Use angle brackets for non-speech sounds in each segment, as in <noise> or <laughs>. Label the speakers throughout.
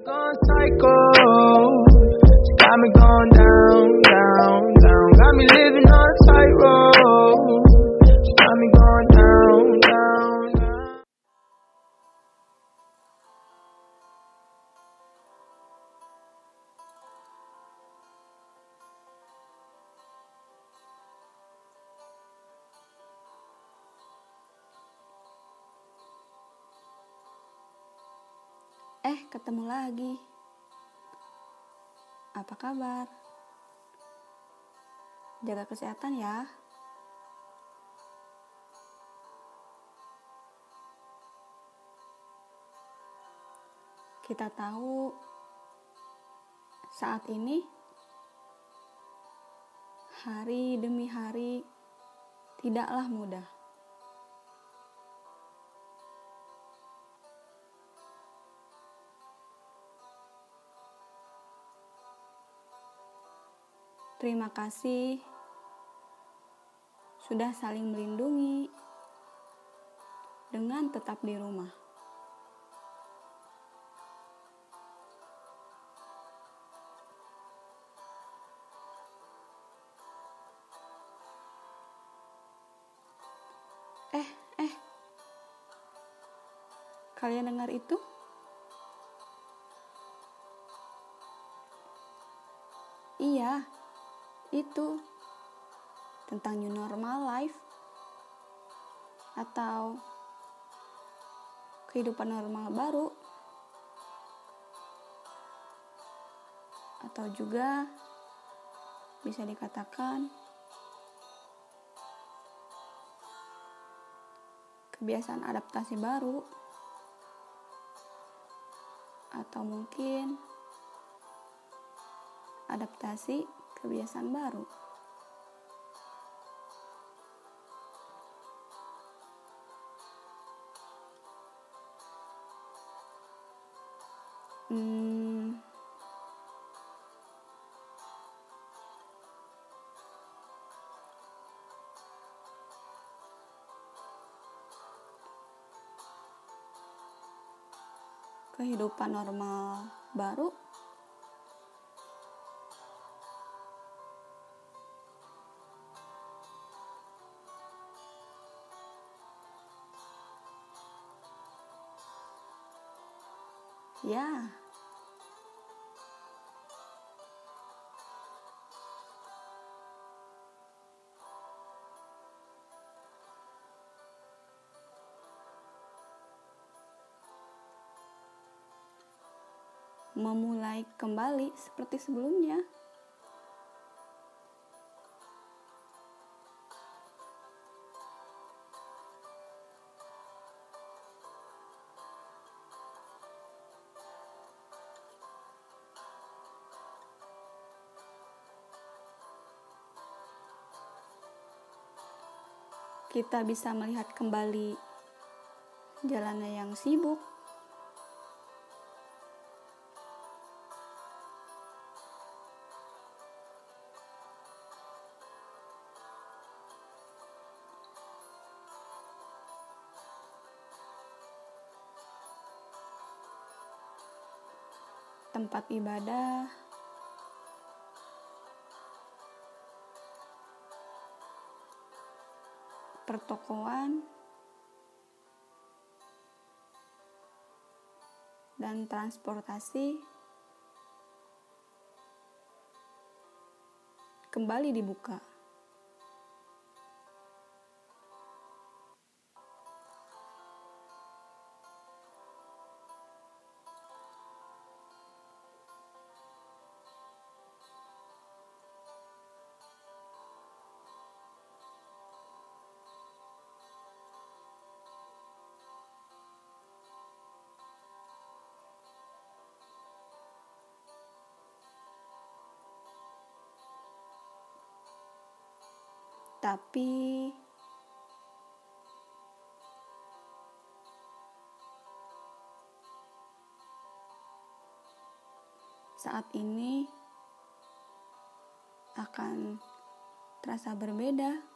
Speaker 1: Gone psycho. She got me going down, down, down. Got me living
Speaker 2: lagi. Apa kabar? Jaga kesehatan ya. Kita tahu saat ini hari demi hari tidaklah mudah. Terima kasih sudah saling melindungi dengan tetap di rumah. Eh, eh. Kalian dengar itu? Iya, itu tentang new normal life atau kehidupan normal baru atau juga bisa dikatakan kebiasaan adaptasi baru atau mungkin adaptasi kebiasaan baru. Hmm, kehidupan normal baru Ya. Memulai kembali seperti sebelumnya. Kita bisa melihat kembali jalannya yang sibuk. Tempat ibadah, pertokoan, dan transportasi kembali dibuka. Tapi saat ini akan terasa berbeda.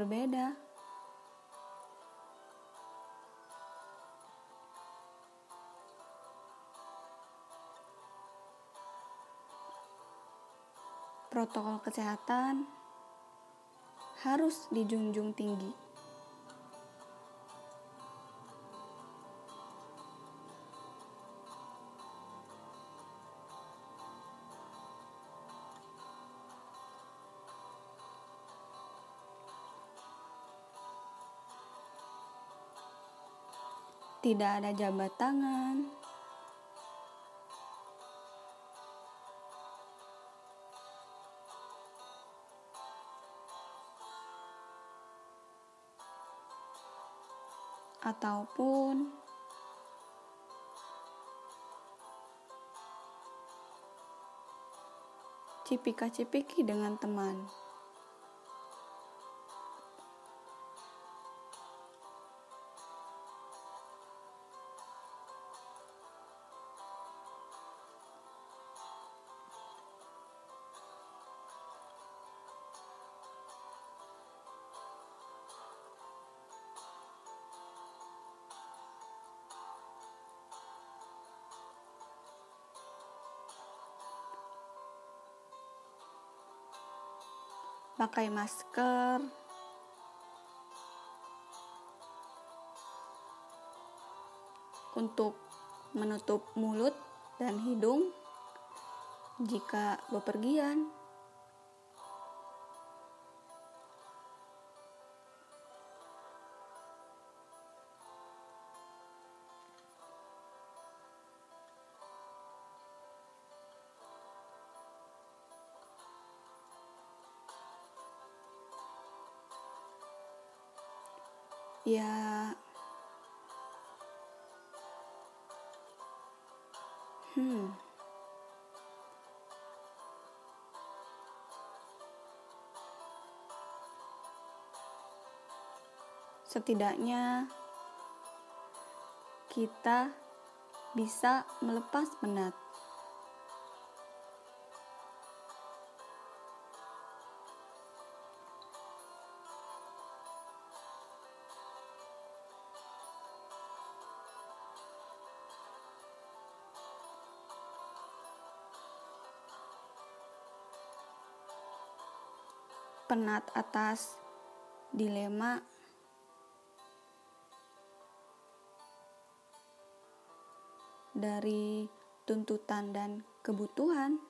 Speaker 2: Berbeda. Protokol kesehatan harus dijunjung tinggi. Tidak ada jabat tangan. Ataupun cipika-cipiki dengan teman. Pakai masker, untuk menutup mulut dan hidung jika bepergian. Ya, hmm, setidaknya kita bisa melepas penat. Penat atas dilema dari tuntutan dan kebutuhan.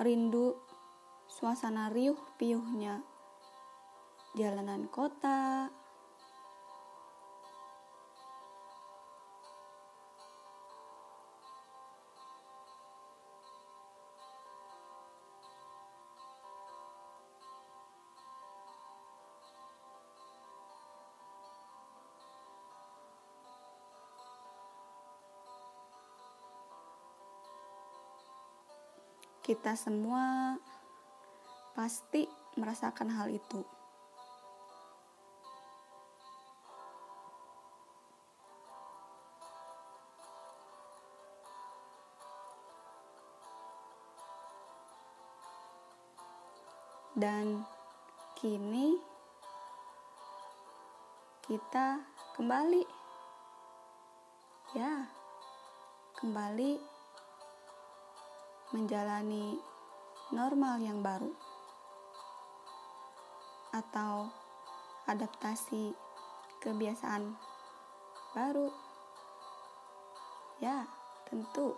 Speaker 2: Rindu. Suasana riuh piuhnya jalanan kota Kita semua pasti merasakan hal itu. Dan kini kita kembali, ya, kembali menjalani normal yang baru atau adaptasi kebiasaan baru. Ya, tentu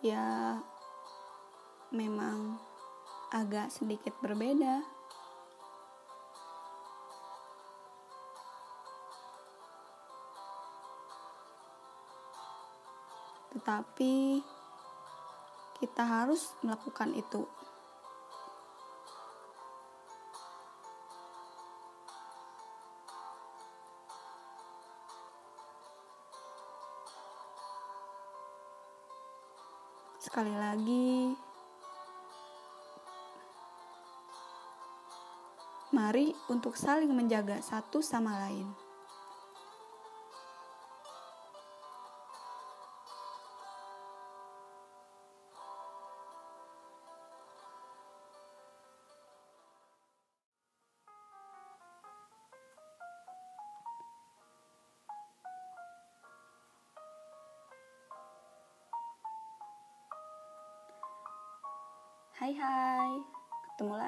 Speaker 2: ya memang agak sedikit berbeda. Tetapi kita harus melakukan itu Sekali lagi, mari untuk saling menjaga satu sama lain.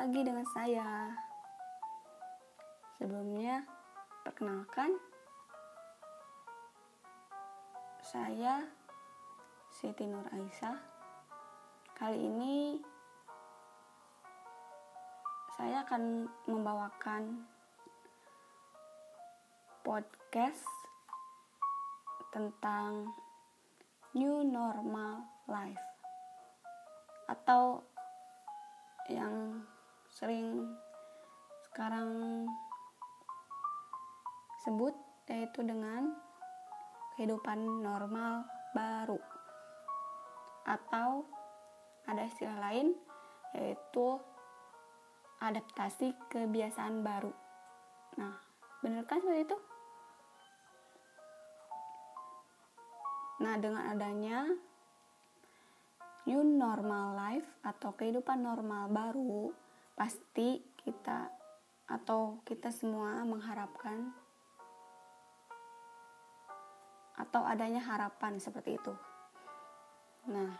Speaker 2: Lagi dengan saya. Sebelumnya, perkenalkan, saya Siti Nur Aisyah. Kali ini saya akan membawakan podcast tentang new normal life atau yang sering sekarang sebut yaitu dengan kehidupan normal baru atau ada istilah lain yaitu adaptasi kebiasaan baru. Nah, benar kan seperti itu? Nah, dengan adanya new normal life atau kehidupan normal baru, pasti kita atau kita semua mengharapkan atau adanya harapan seperti itu. Nah,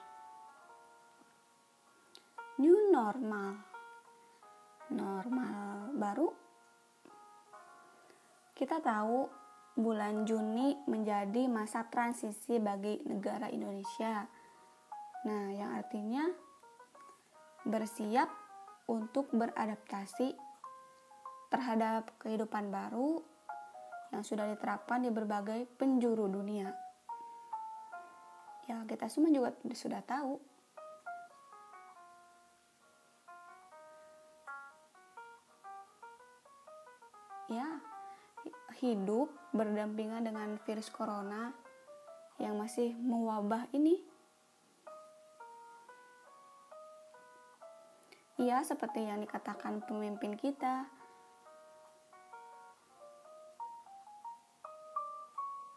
Speaker 2: new normal, normal baru, kita tahu bulan Juni menjadi masa transisi bagi negara Indonesia. Nah, yang artinya bersiap untuk beradaptasi terhadap kehidupan baru yang sudah diterapkan di berbagai penjuru dunia. Ya, kita semua juga sudah tahu. Ya, hidup berdampingan dengan virus corona yang masih mewabah ini Ya, seperti yang dikatakan pemimpin kita,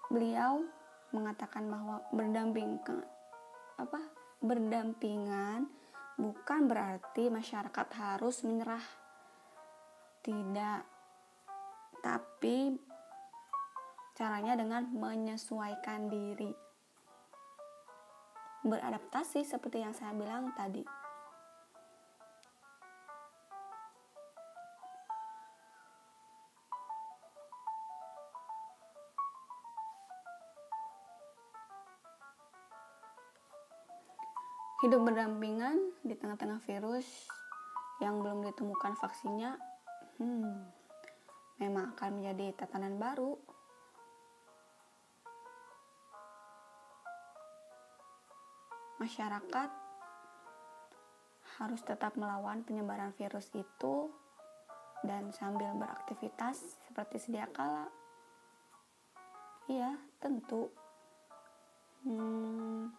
Speaker 2: beliau mengatakan bahwa berdamping apa berdampingan bukan berarti masyarakat harus menyerah. Tidak. Tapi caranya dengan menyesuaikan diri. Beradaptasi seperti yang saya bilang tadi hidup berdampingan di tengah-tengah virus yang belum ditemukan vaksinnya, hmm, memang akan menjadi tatanan baru. Masyarakat harus tetap melawan penyebaran virus itu dan sambil beraktivitas seperti sedia kala. Iya, tentu. Hmm,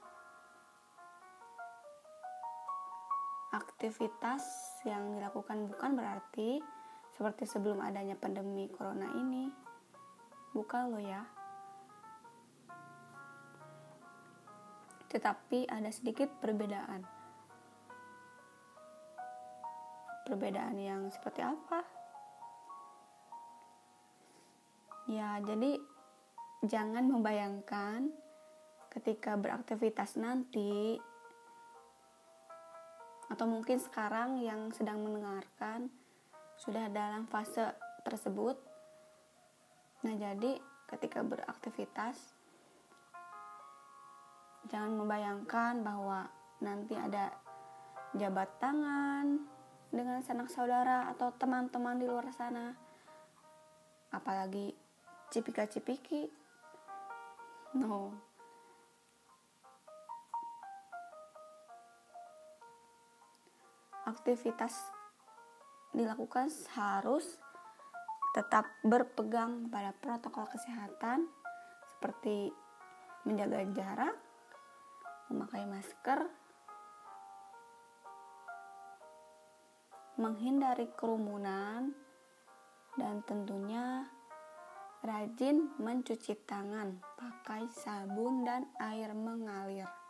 Speaker 2: aktivitas yang dilakukan bukan berarti seperti sebelum adanya pandemi corona ini. Bukan lo ya. Tetapi ada sedikit perbedaan. Perbedaan yang seperti apa? Ya, jadi jangan membayangkan ketika beraktivitas nanti atau mungkin sekarang yang sedang mendengarkan sudah dalam fase tersebut. Nah, jadi ketika beraktivitas jangan membayangkan bahwa nanti ada jabat tangan dengan sanak saudara atau teman-teman di luar sana. Apalagi cipika-cipiki. No. Aktivitas dilakukan harus tetap berpegang pada protokol kesehatan seperti menjaga jarak, memakai masker, menghindari kerumunan, dan tentunya rajin mencuci tangan pakai sabun dan air mengalir.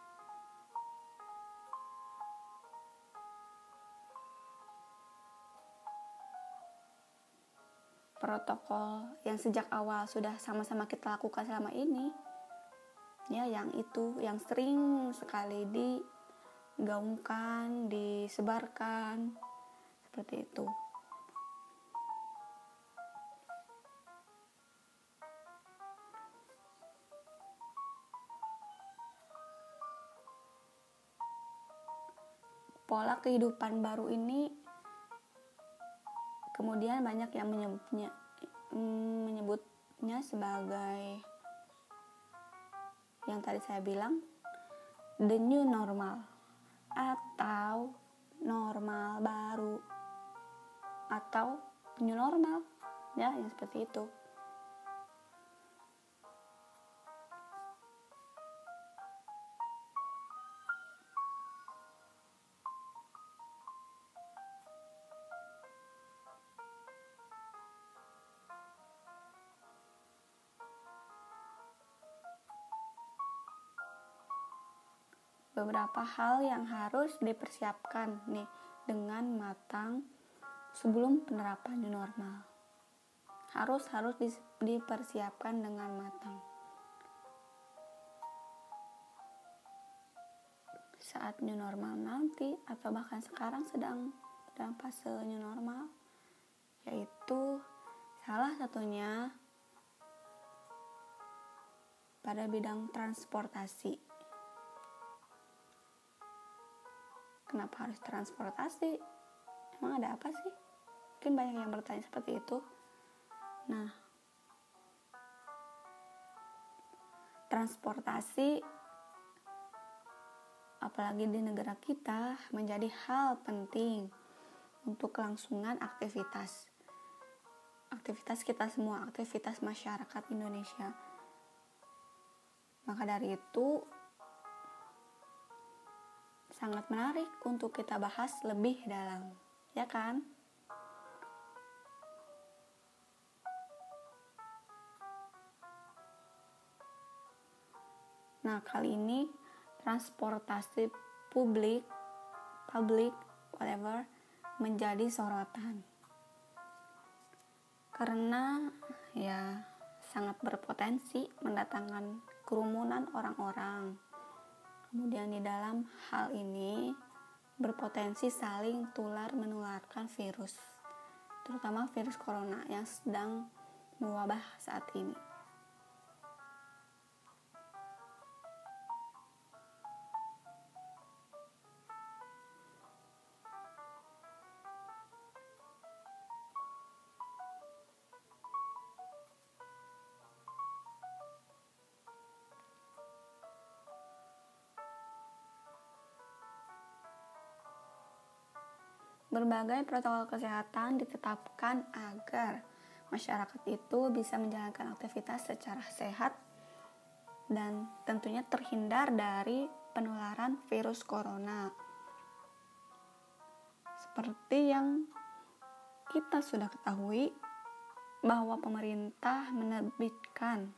Speaker 2: Protokol yang sejak awal sudah sama-sama kita lakukan selama ini, ya, yang itu yang sering sekali digaungkan, disebarkan, seperti itu. Pola kehidupan baru ini kemudian banyak yang menyebutnya menyebutnya sebagai yang tadi saya bilang the new normal atau normal baru atau new normal ya yang seperti itu beberapa hal yang harus dipersiapkan nih dengan matang sebelum penerapan new normal. Harus harus dipersiapkan dengan matang. Saat new normal nanti atau bahkan sekarang sedang dalam fase new normal yaitu salah satunya pada bidang transportasi. Kenapa harus transportasi? Emang ada apa sih? Mungkin banyak yang bertanya seperti itu. Nah, transportasi apalagi di negara kita menjadi hal penting untuk kelangsungan aktivitas aktivitas kita semua, aktivitas masyarakat Indonesia. Maka dari itu sangat menarik untuk kita bahas lebih dalam, ya kan? Nah, kali ini transportasi publik, public, whatever, menjadi sorotan. Karena ya sangat berpotensi mendatangkan kerumunan orang-orang. Kemudian di dalam hal ini berpotensi saling tular menularkan virus, terutama virus corona yang sedang mewabah saat ini. Berbagai protokol kesehatan ditetapkan agar masyarakat itu bisa menjalankan aktivitas secara sehat dan tentunya terhindar dari penularan virus corona. Seperti yang kita sudah ketahui bahwa pemerintah menerbitkan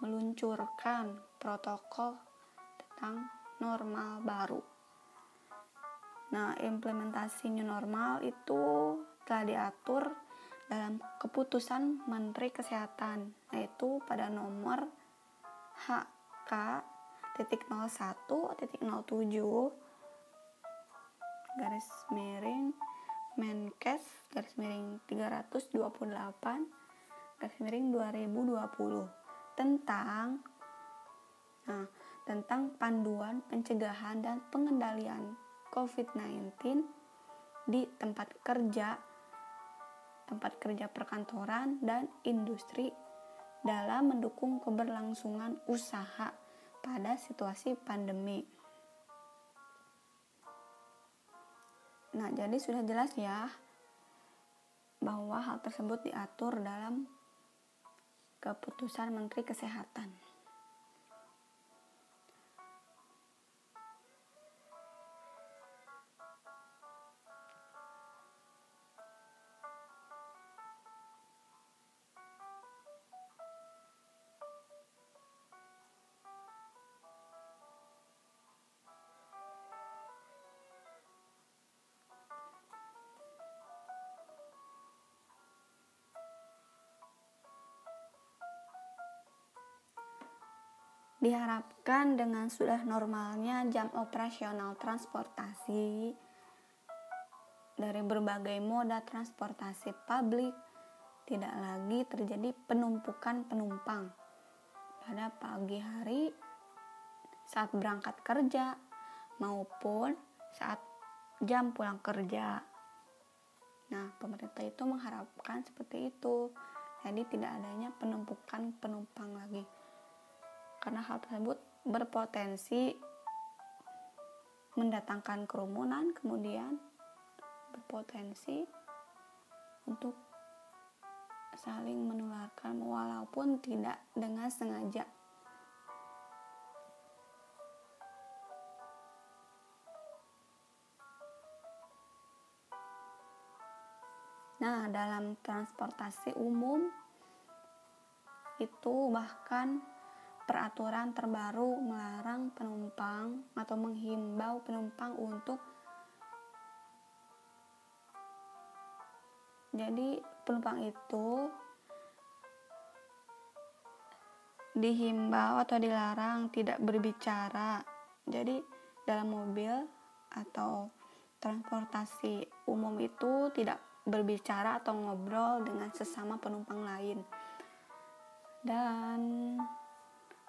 Speaker 2: meluncurkan protokol tentang normal baru Nah, implementasi new normal itu telah diatur dalam keputusan Menteri Kesehatan, yaitu pada nomor HK titik 01 titik 07 garis miring Menkes garis miring 328 garis miring 2020 tentang nah, tentang panduan pencegahan dan pengendalian COVID-19 di tempat kerja, tempat kerja perkantoran, dan industri dalam mendukung keberlangsungan usaha pada situasi pandemi. Nah, jadi sudah jelas ya bahwa hal tersebut diatur dalam keputusan Menteri Kesehatan. Diharapkan dengan sudah normalnya jam operasional transportasi dari berbagai moda transportasi publik tidak lagi terjadi penumpukan penumpang pada pagi hari saat berangkat kerja maupun saat jam pulang kerja. Nah, pemerintah itu mengharapkan seperti itu. Jadi tidak adanya penumpukan penumpang lagi karena hal tersebut berpotensi mendatangkan kerumunan kemudian berpotensi untuk saling menularkan walaupun tidak dengan sengaja. Nah, dalam transportasi umum itu bahkan peraturan terbaru melarang penumpang atau menghimbau penumpang untuk jadi penumpang itu dihimbau atau dilarang tidak berbicara. Jadi dalam mobil atau transportasi umum itu tidak berbicara atau ngobrol dengan sesama penumpang lain. Dan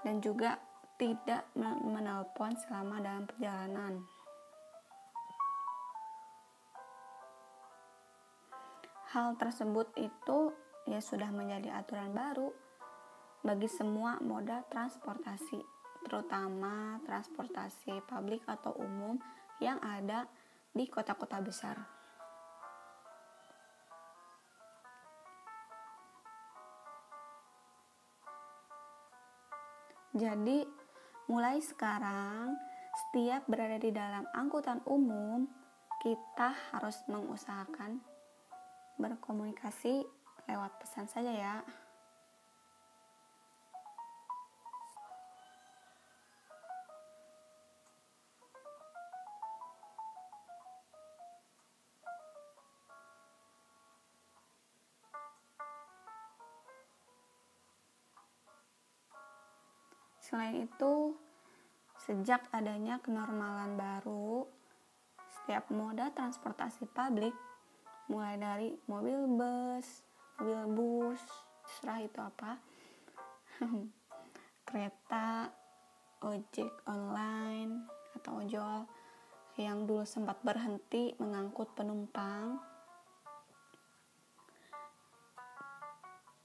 Speaker 2: dan juga tidak menelpon selama dalam perjalanan. Hal tersebut itu ya sudah menjadi aturan baru bagi semua moda transportasi, terutama transportasi publik atau umum yang ada di kota-kota besar. Jadi, mulai sekarang, setiap berada di dalam angkutan umum, kita harus mengusahakan berkomunikasi lewat pesan saja ya. Selain itu, sejak adanya kenormalan baru, setiap moda transportasi publik, mulai dari mobil bus, mobil bus, serah itu apa, <laughs> kereta, ojek online, atau ojol, yang dulu sempat berhenti mengangkut penumpang,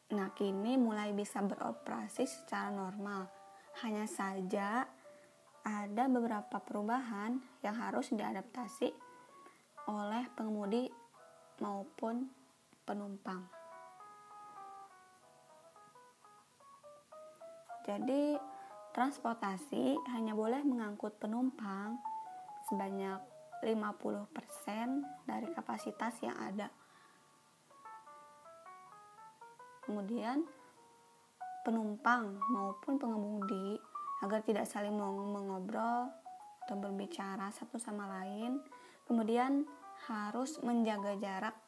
Speaker 2: Nah, kini mulai bisa beroperasi secara normal hanya saja ada beberapa perubahan yang harus diadaptasi oleh pengemudi maupun penumpang. Jadi, transportasi hanya boleh mengangkut penumpang sebanyak 50% dari kapasitas yang ada. Kemudian, penumpang maupun pengemudi agar tidak saling mengobrol atau berbicara satu sama lain. Kemudian harus menjaga jarak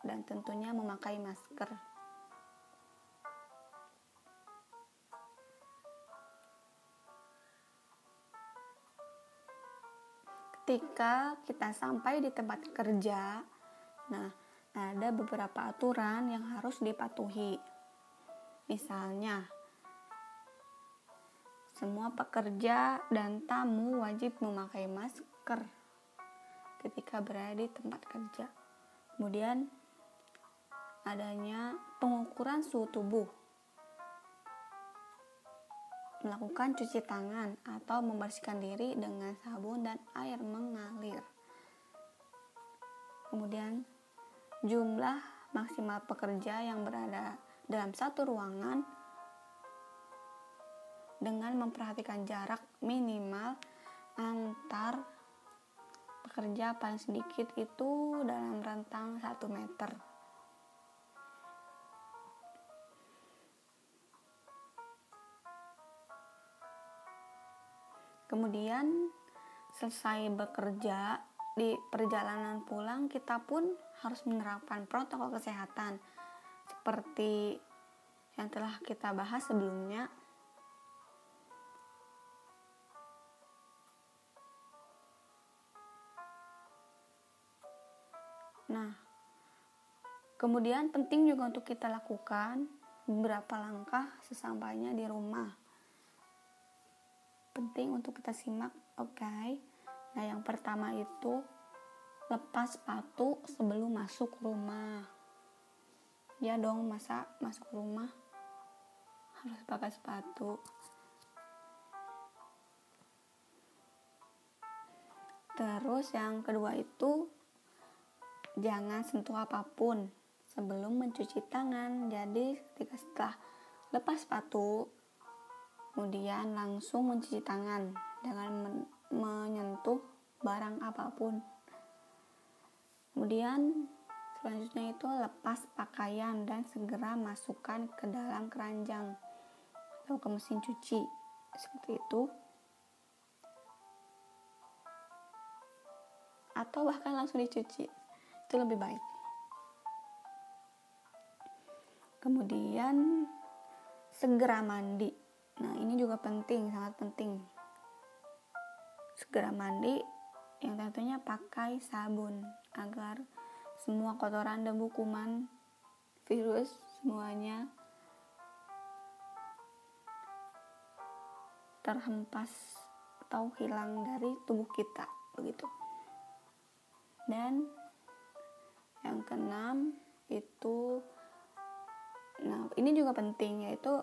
Speaker 2: dan tentunya memakai masker. Ketika kita sampai di tempat kerja, nah ada beberapa aturan yang harus dipatuhi. Misalnya, semua pekerja dan tamu wajib memakai masker ketika berada di tempat kerja. Kemudian, adanya pengukuran suhu tubuh, melakukan cuci tangan atau membersihkan diri dengan sabun dan air mengalir. kemudian jumlah maksimal pekerja yang berada dalam satu ruangan dengan memperhatikan jarak minimal antar pekerja paling sedikit itu dalam rentang 1 meter. Kemudian selesai bekerja di perjalanan pulang kita pun harus menerapkan protokol kesehatan seperti yang telah kita bahas sebelumnya Nah, kemudian penting juga untuk kita lakukan beberapa langkah sesampainya di rumah. Penting untuk kita simak, oke? Okay? Nah, yang pertama itu lepas sepatu sebelum masuk rumah. Ya dong, masa masuk rumah harus pakai sepatu. Terus yang kedua itu jangan sentuh apa pun sebelum mencuci tangan. Jadi ketika setelah lepas sepatu, kemudian langsung mencuci tangan dengan men menyentuh barang apa pun. Kemudian selanjutnya itu lepas pakaian dan segera masukkan ke dalam keranjang atau ke mesin cuci. Seperti itu. Atau bahkan langsung dicuci. Itu lebih baik. Kemudian segera mandi. Nah ini juga penting sangat penting. Segera mandi yang tentunya pakai sabun agar semua kotoran debu kuman virus semuanya. Terhempas atau hilang dari tubuh kita begitu. Dan yang keenam itu nah ini juga penting yaitu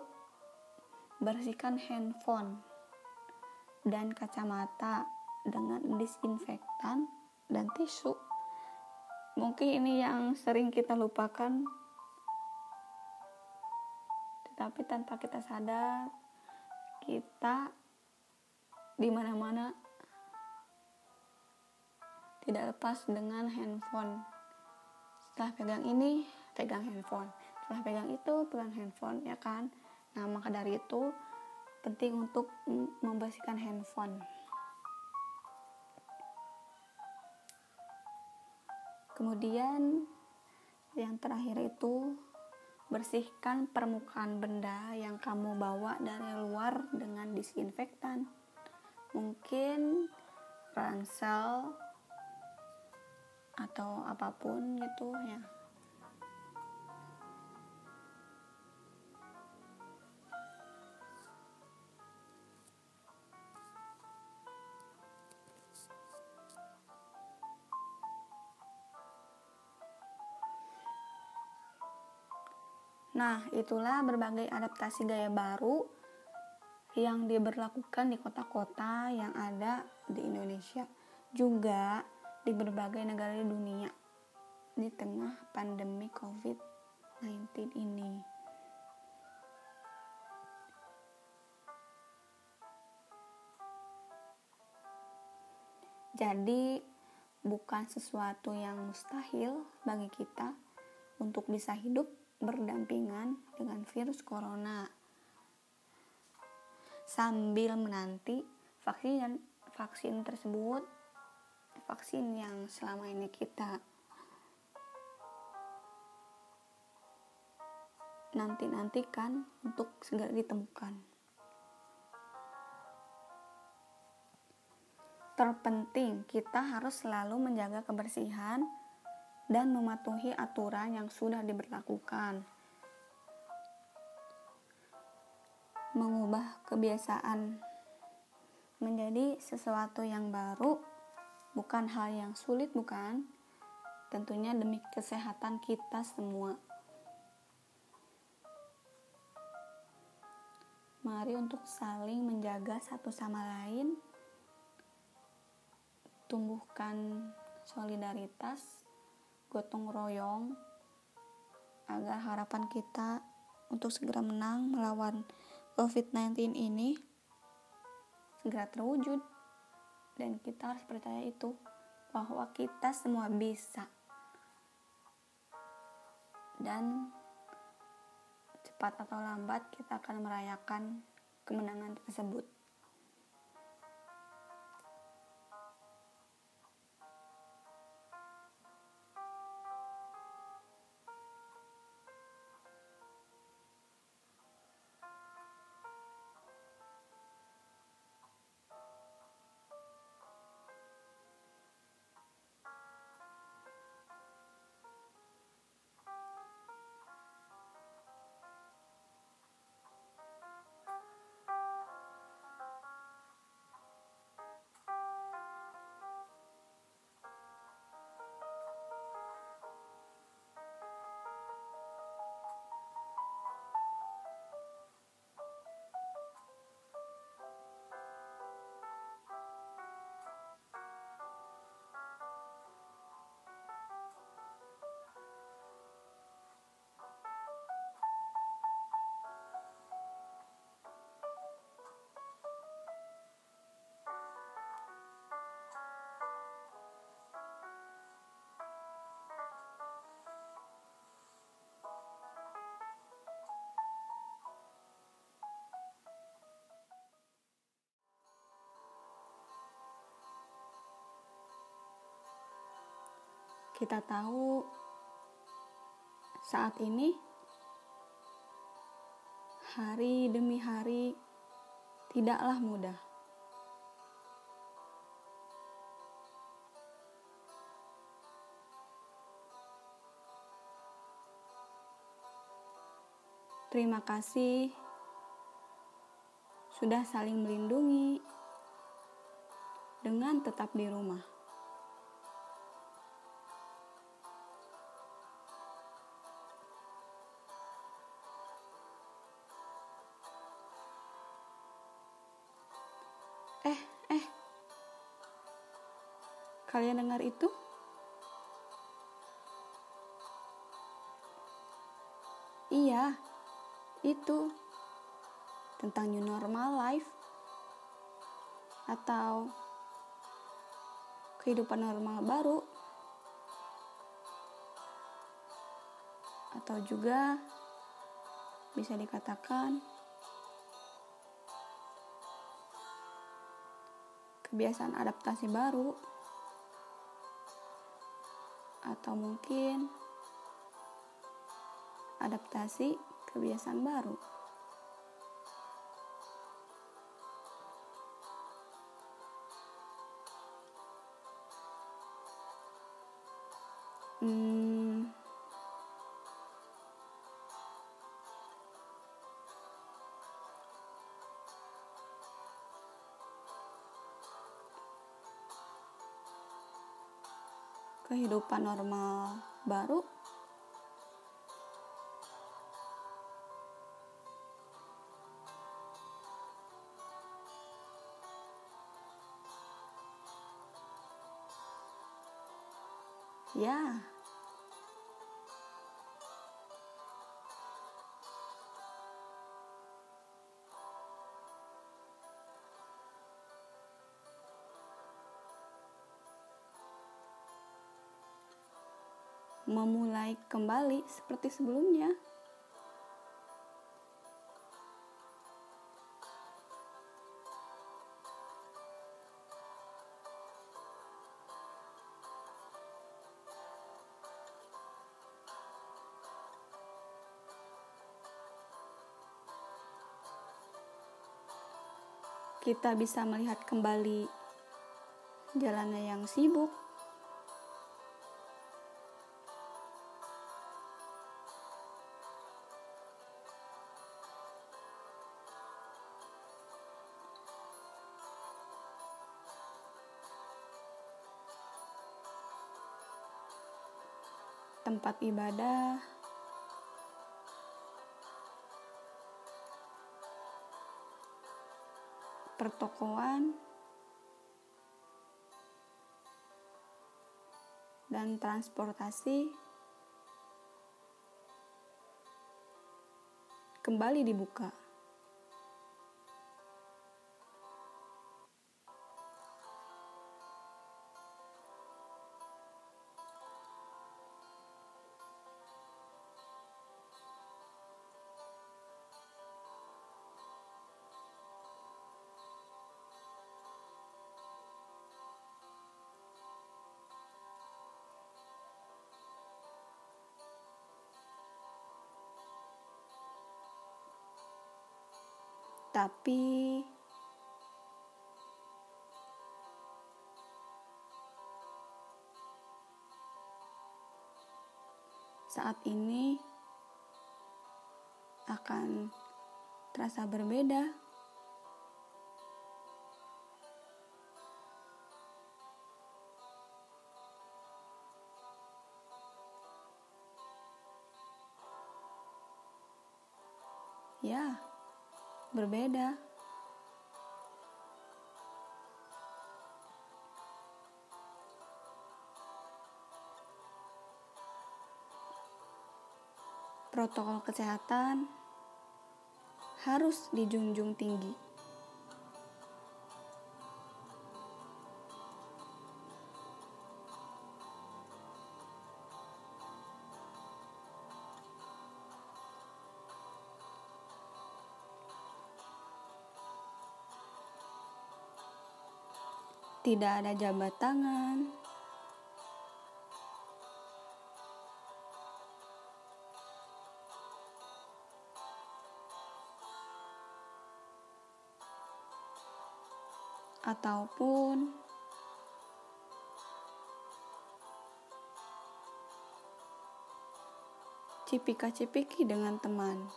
Speaker 2: bersihkan handphone dan kacamata dengan disinfektan dan tisu mungkin ini yang sering kita lupakan. Tetapi tanpa kita sadar kita di mana-mana tidak lepas dengan handphone. Setelah pegang ini pegang handphone. Setelah pegang itu pegang handphone ya kan? Nah maka dari itu penting untuk membersihkan handphone kemudian yang terakhir itu bersihkan permukaan benda yang kamu bawa dari luar dengan disinfektan. Mungkin ransel atau apa pun gitu ya Nah, itulah berbagai adaptasi gaya baru yang diberlakukan di kota-kota yang ada di Indonesia. Juga di berbagai negara di dunia di tengah pandemi COVID-19 ini. Jadi, bukan sesuatu yang mustahil bagi kita untuk bisa hidup berdampingan dengan virus corona sambil menanti vaksin vaksin tersebut vaksin yang selama ini kita nanti-nantikan untuk segera ditemukan. Terpenting, kita harus selalu menjaga kebersihan dan mematuhi aturan yang sudah diberlakukan. Mengubah kebiasaan menjadi sesuatu yang baru bukan hal yang sulit bukan? Tentunya demi kesehatan kita semua. Mari untuk saling menjaga satu sama lain, tumbuhkan solidaritas gotong royong agar harapan kita untuk segera menang melawan COVID-19 ini segera terwujud dan kita harus percaya itu bahwa kita semua bisa dan cepat atau lambat kita akan merayakan kemenangan tersebut. Kita tahu saat ini hari demi hari tidaklah mudah. Terima kasih sudah saling melindungi dengan tetap di rumah. Kalian dengar itu? Iya, itu. Tentang new normal life. Atau kehidupan normal baru. Atau juga bisa dikatakan kebiasaan adaptasi baru atau mungkin adaptasi kebiasaan baru. Hmm, kehidupan normal baru? Ya memulai kembali seperti sebelumnya. Kita bisa melihat kembali jalannya yang sibuk, tempat ibadah, pertokoan, dan transportasi. Kembali dibuka. Tapi saat ini akan terasa berbeda. Ya, berbeda. Protokol kesehatan harus dijunjung tinggi. Tidak ada jabat tangan. Ataupun cipika-cipiki dengan teman.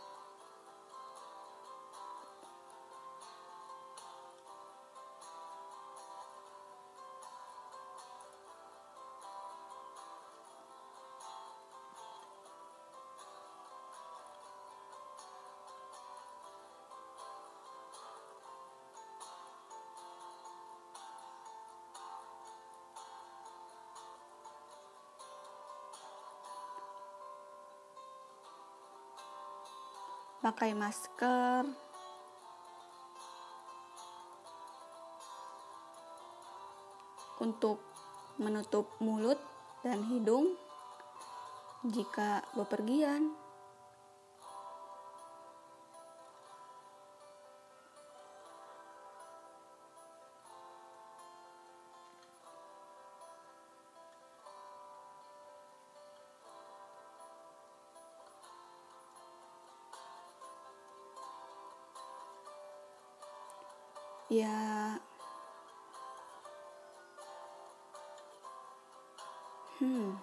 Speaker 2: Pakai masker, untuk menutup mulut dan hidung jika bepergian. Ya, hmm,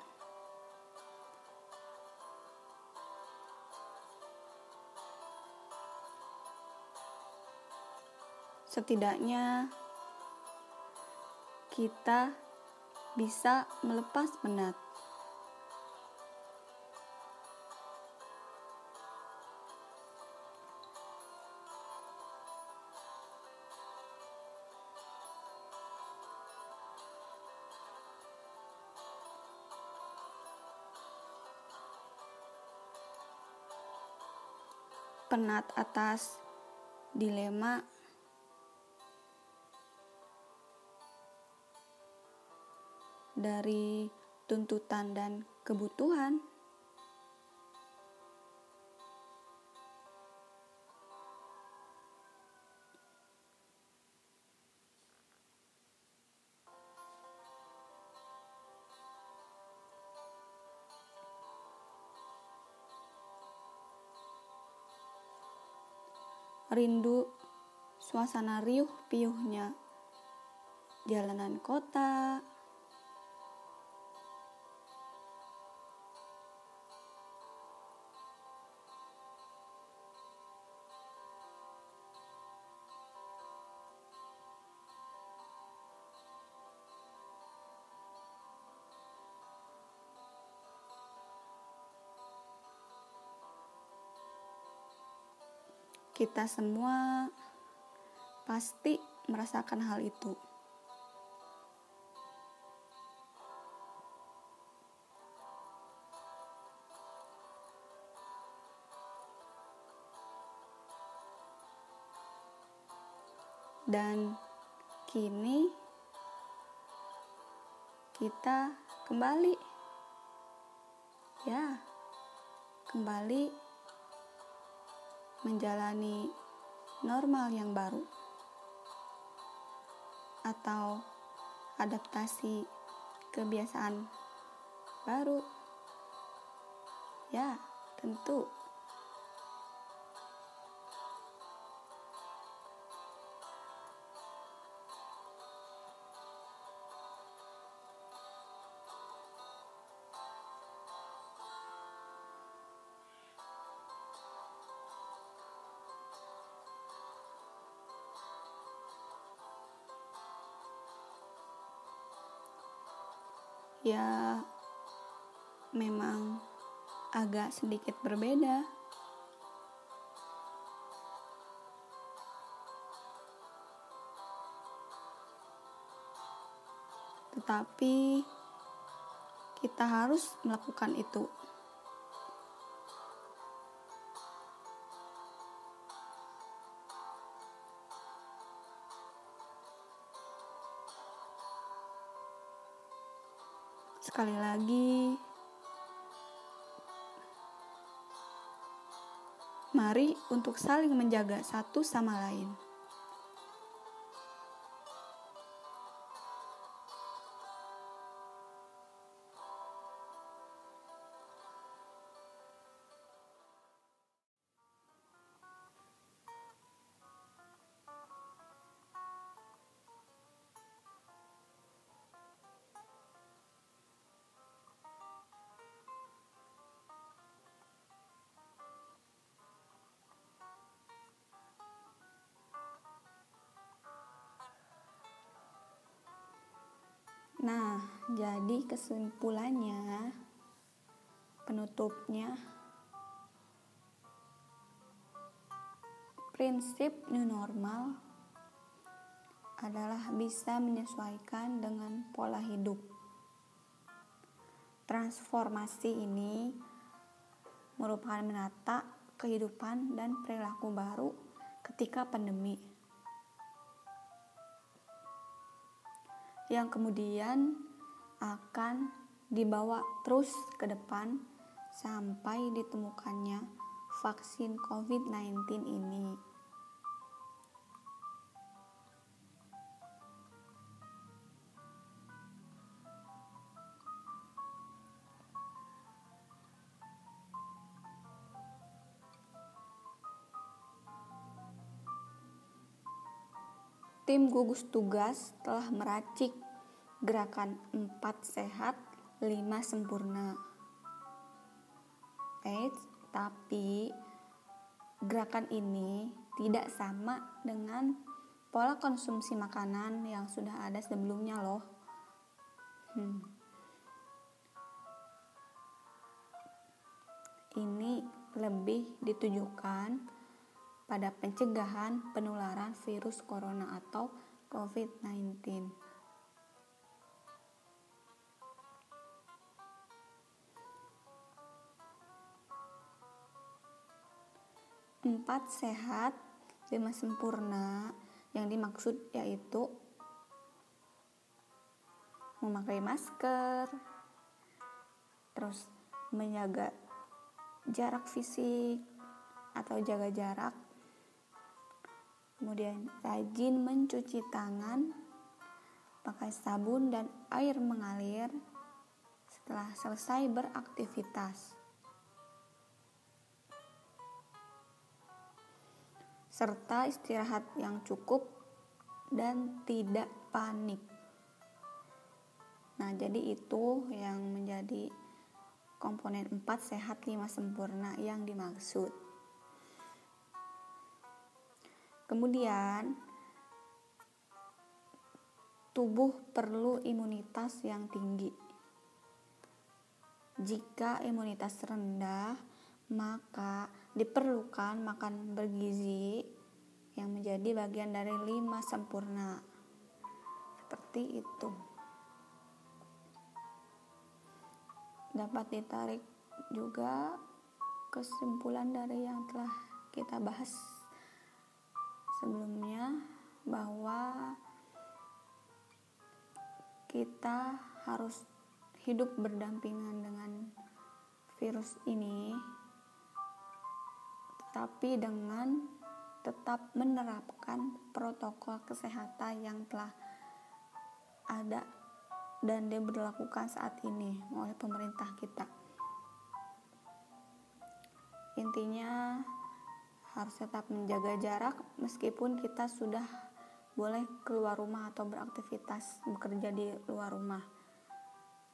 Speaker 2: setidaknya kita bisa melepas penat. Penat atas dilema dari tuntutan dan kebutuhan. Rindu. Suasana riuh piuhnya jalanan kota Kita semua pasti merasakan hal itu. Dan kini kita kembali, ya, kembali menjalani normal yang baru atau adaptasi kebiasaan baru? Ya tentu ya memang agak sedikit berbeda. Tetapi kita harus melakukan itu. Sekali lagi, mari untuk saling menjaga satu sama lain. Nah, jadi kesimpulannya, penutupnya, prinsip new normal adalah bisa menyesuaikan dengan pola hidup. Transformasi ini merupakan menata kehidupan dan perilaku baru ketika pandemi. Yang kemudian akan dibawa terus ke depan sampai ditemukannya vaksin COVID-19 ini. Tim gugus tugas telah meracik gerakan 4 sehat 5 sempurna. Eh, tapi gerakan ini tidak sama dengan pola konsumsi makanan yang sudah ada sebelumnya loh. Hmm. Ini lebih ditujukan pada pencegahan penularan virus corona atau COVID-19. Empat sehat, lima sempurna. Yang dimaksud yaitu memakai masker, terus menjaga jarak fisik atau jaga jarak kemudian rajin mencuci tangan pakai sabun dan air mengalir setelah selesai beraktivitas. Serta istirahat yang cukup dan tidak panik. Nah, jadi itu yang menjadi komponen 4 sehat 5 sempurna yang dimaksud. Kemudian, tubuh perlu imunitas yang tinggi. Jika imunitas rendah, maka diperlukan makan bergizi yang menjadi bagian dari lima sempurna. Seperti itu. Dapat ditarik juga kesimpulan dari yang telah kita bahas sebelumnya bahwa kita harus hidup berdampingan dengan virus ini, tetapi dengan tetap menerapkan protokol kesehatan yang telah ada dan diberlakukan saat ini oleh pemerintah kita. Intinya harus tetap menjaga jarak meskipun kita sudah boleh keluar rumah atau beraktivitas bekerja di luar rumah.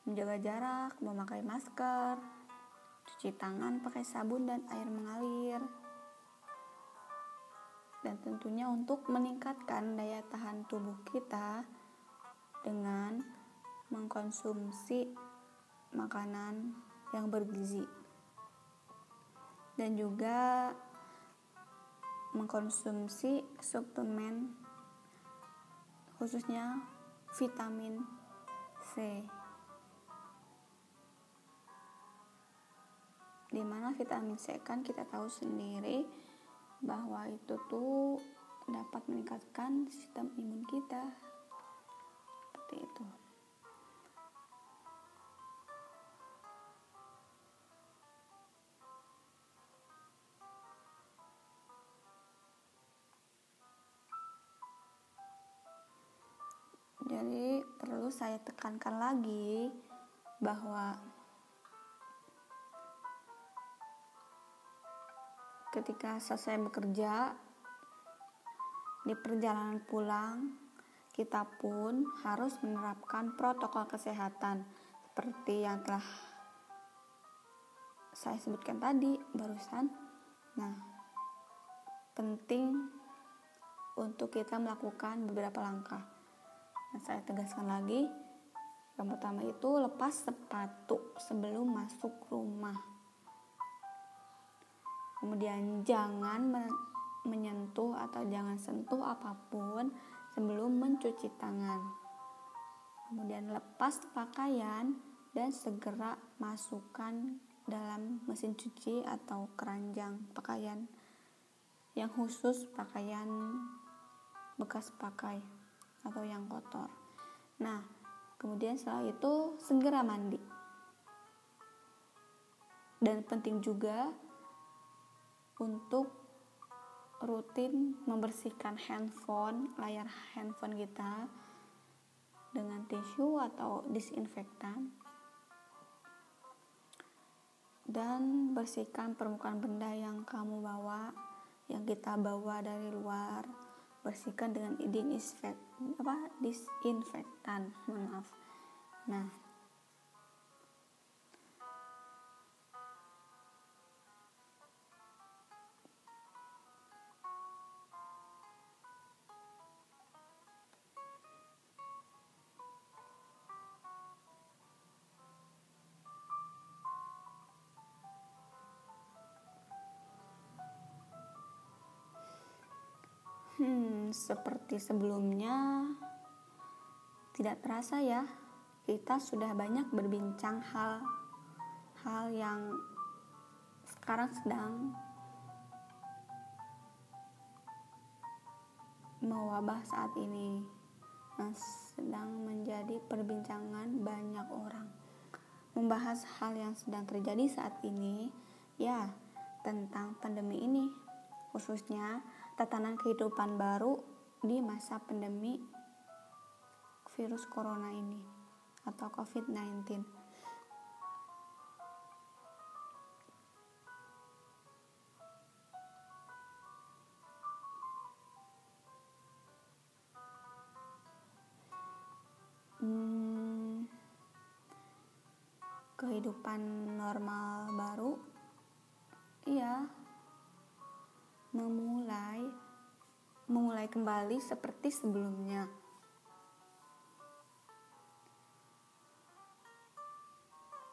Speaker 2: Menjaga jarak, memakai masker, cuci tangan pakai sabun dan air mengalir. Dan tentunya untuk meningkatkan daya tahan tubuh kita dengan mengkonsumsi makanan yang bergizi dan juga mengkonsumsi suplemen khususnya vitamin C. Di mana vitamin C kan kita tahu sendiri bahwa itu tuh dapat meningkatkan sistem imun kita. Seperti itu Jadi perlu saya tekankan lagi bahwa ketika selesai bekerja di perjalanan pulang kita pun harus menerapkan protokol kesehatan seperti yang telah saya sebutkan tadi barusan. Nah, penting untuk kita melakukan beberapa langkah Nah, saya tegaskan lagi, yang pertama itu lepas sepatu sebelum masuk rumah. Kemudian jangan menyentuh atau jangan sentuh apa pun sebelum mencuci tangan. Kemudian lepas pakaian dan segera masukkan dalam mesin cuci atau keranjang pakaian yang khusus pakaian bekas pakai atau yang kotor. Nah, kemudian setelah itu segera mandi. Dan penting juga untuk rutin membersihkan handphone, layar handphone kita dengan tisu atau disinfektan. Dan bersihkan permukaan benda yang kamu bawa, yang kita bawa dari luar bersihkan dengan disinfek apa disinfektan. Maaf. Nah sebelumnya, tidak terasa ya, kita sudah banyak berbincang hal-hal yang sekarang sedang mewabah saat ini, yang sedang menjadi perbincangan banyak orang. Membahas hal yang sedang terjadi saat ini, ya, tentang pandemi ini, khususnya tatanan kehidupan baru di masa pandemi virus corona ini atau COVID-19. Hmm, kehidupan normal baru, iya, memulai memulai kembali seperti sebelumnya.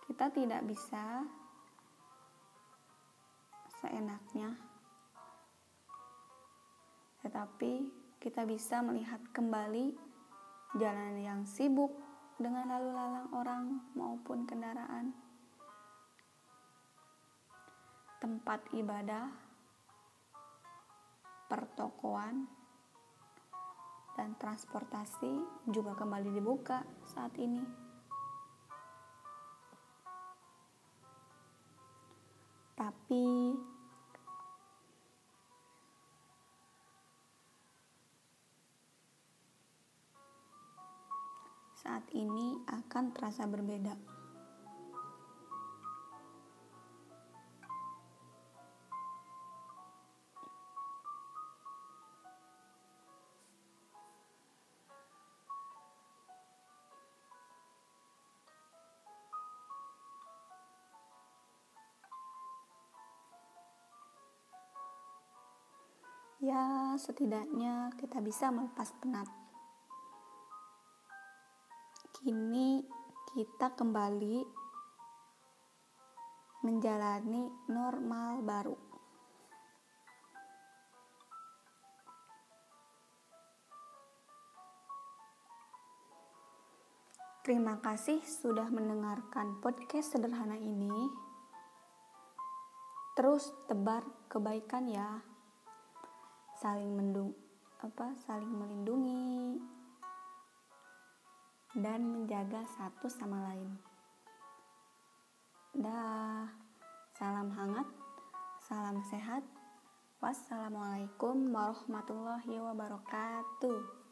Speaker 2: Kita tidak bisa seenaknya, tetapi kita bisa melihat kembali jalan yang sibuk dengan lalu lalang orang maupun kendaraan, tempat ibadah pertokoan, dan transportasi juga kembali dibuka saat ini. Tapi saat ini akan terasa berbeda. Ya, setidaknya kita bisa melepas penat. Kini kita kembali menjalani normal baru. Terima kasih sudah mendengarkan podcast sederhana ini. Terus tebar kebaikan ya saling mendung apa saling melindungi dan menjaga satu sama lain. Dah, salam hangat, salam sehat. Wassalamualaikum warahmatullahi wabarakatuh.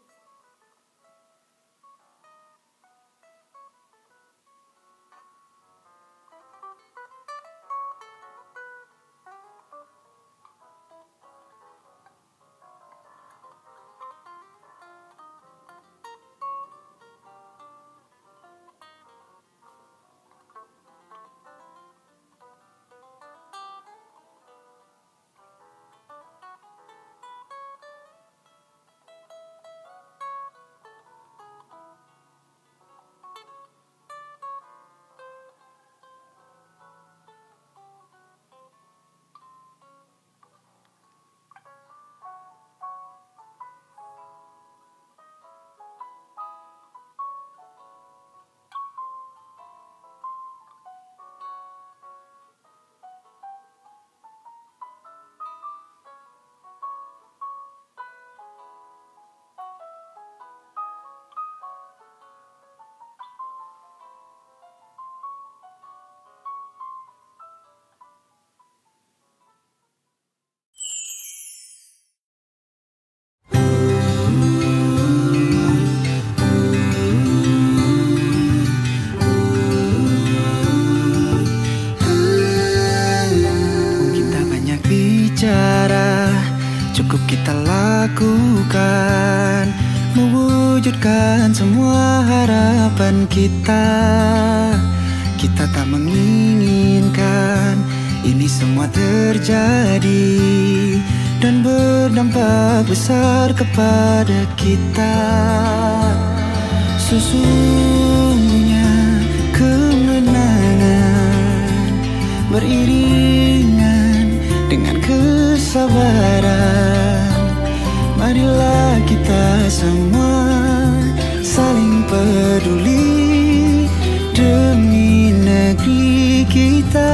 Speaker 3: Kita lakukan Mewujudkan semua harapan kita. Kita tak menginginkan Ini semua terjadi Dan berdampak besar kepada kita. Sesungguhnya kemenangan Beriringan dengan kesabaran Marilah kita semua saling peduli demi negeri kita.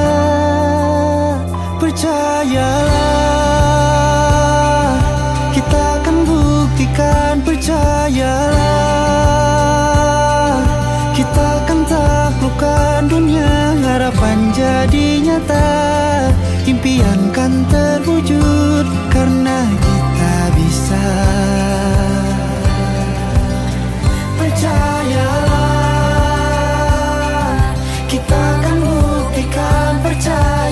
Speaker 3: Percayalah, kita akan buktikan. Percayalah, kita akan taklukkan dunia. Harapan jadi nyata, impian kan terwujud karena Percayalah Kita akan buktikan Percayalah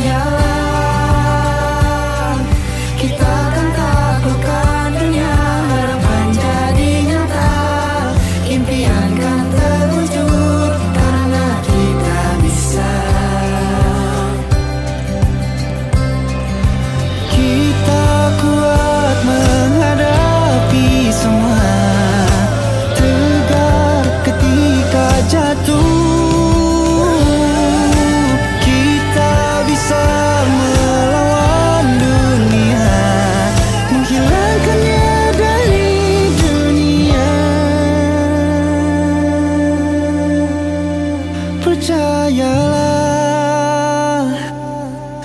Speaker 3: percayalah.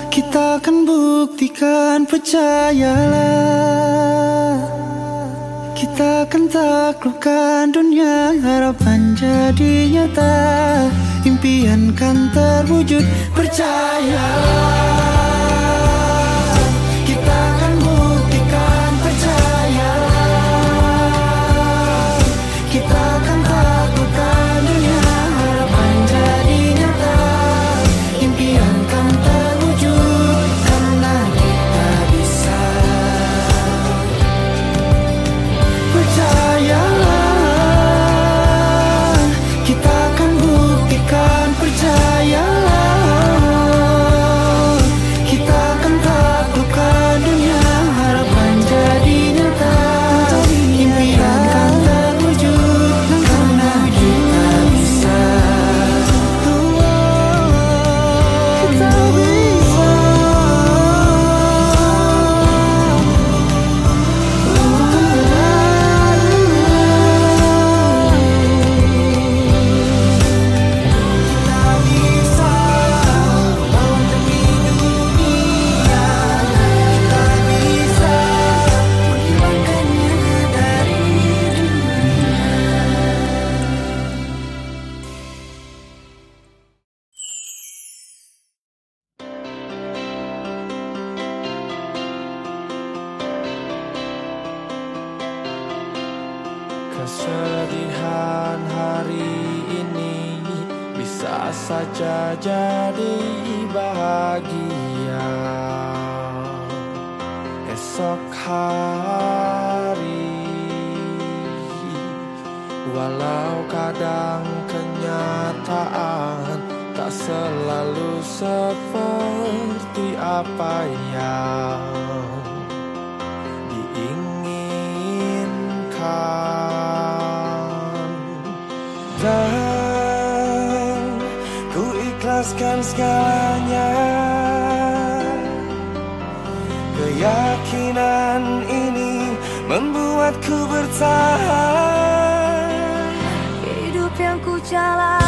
Speaker 3: Kita akan buktikan percayalah. Kita akan taklukkan dunia Harapan jadi nyata. Impian kan terwujud Percayalah.
Speaker 4: Walau kadang kenyataan tak selalu seperti apa yang diinginkan. Dan ku ikhlaskan segalanya. Keyakinan ini membuatku bertahan
Speaker 5: jalan.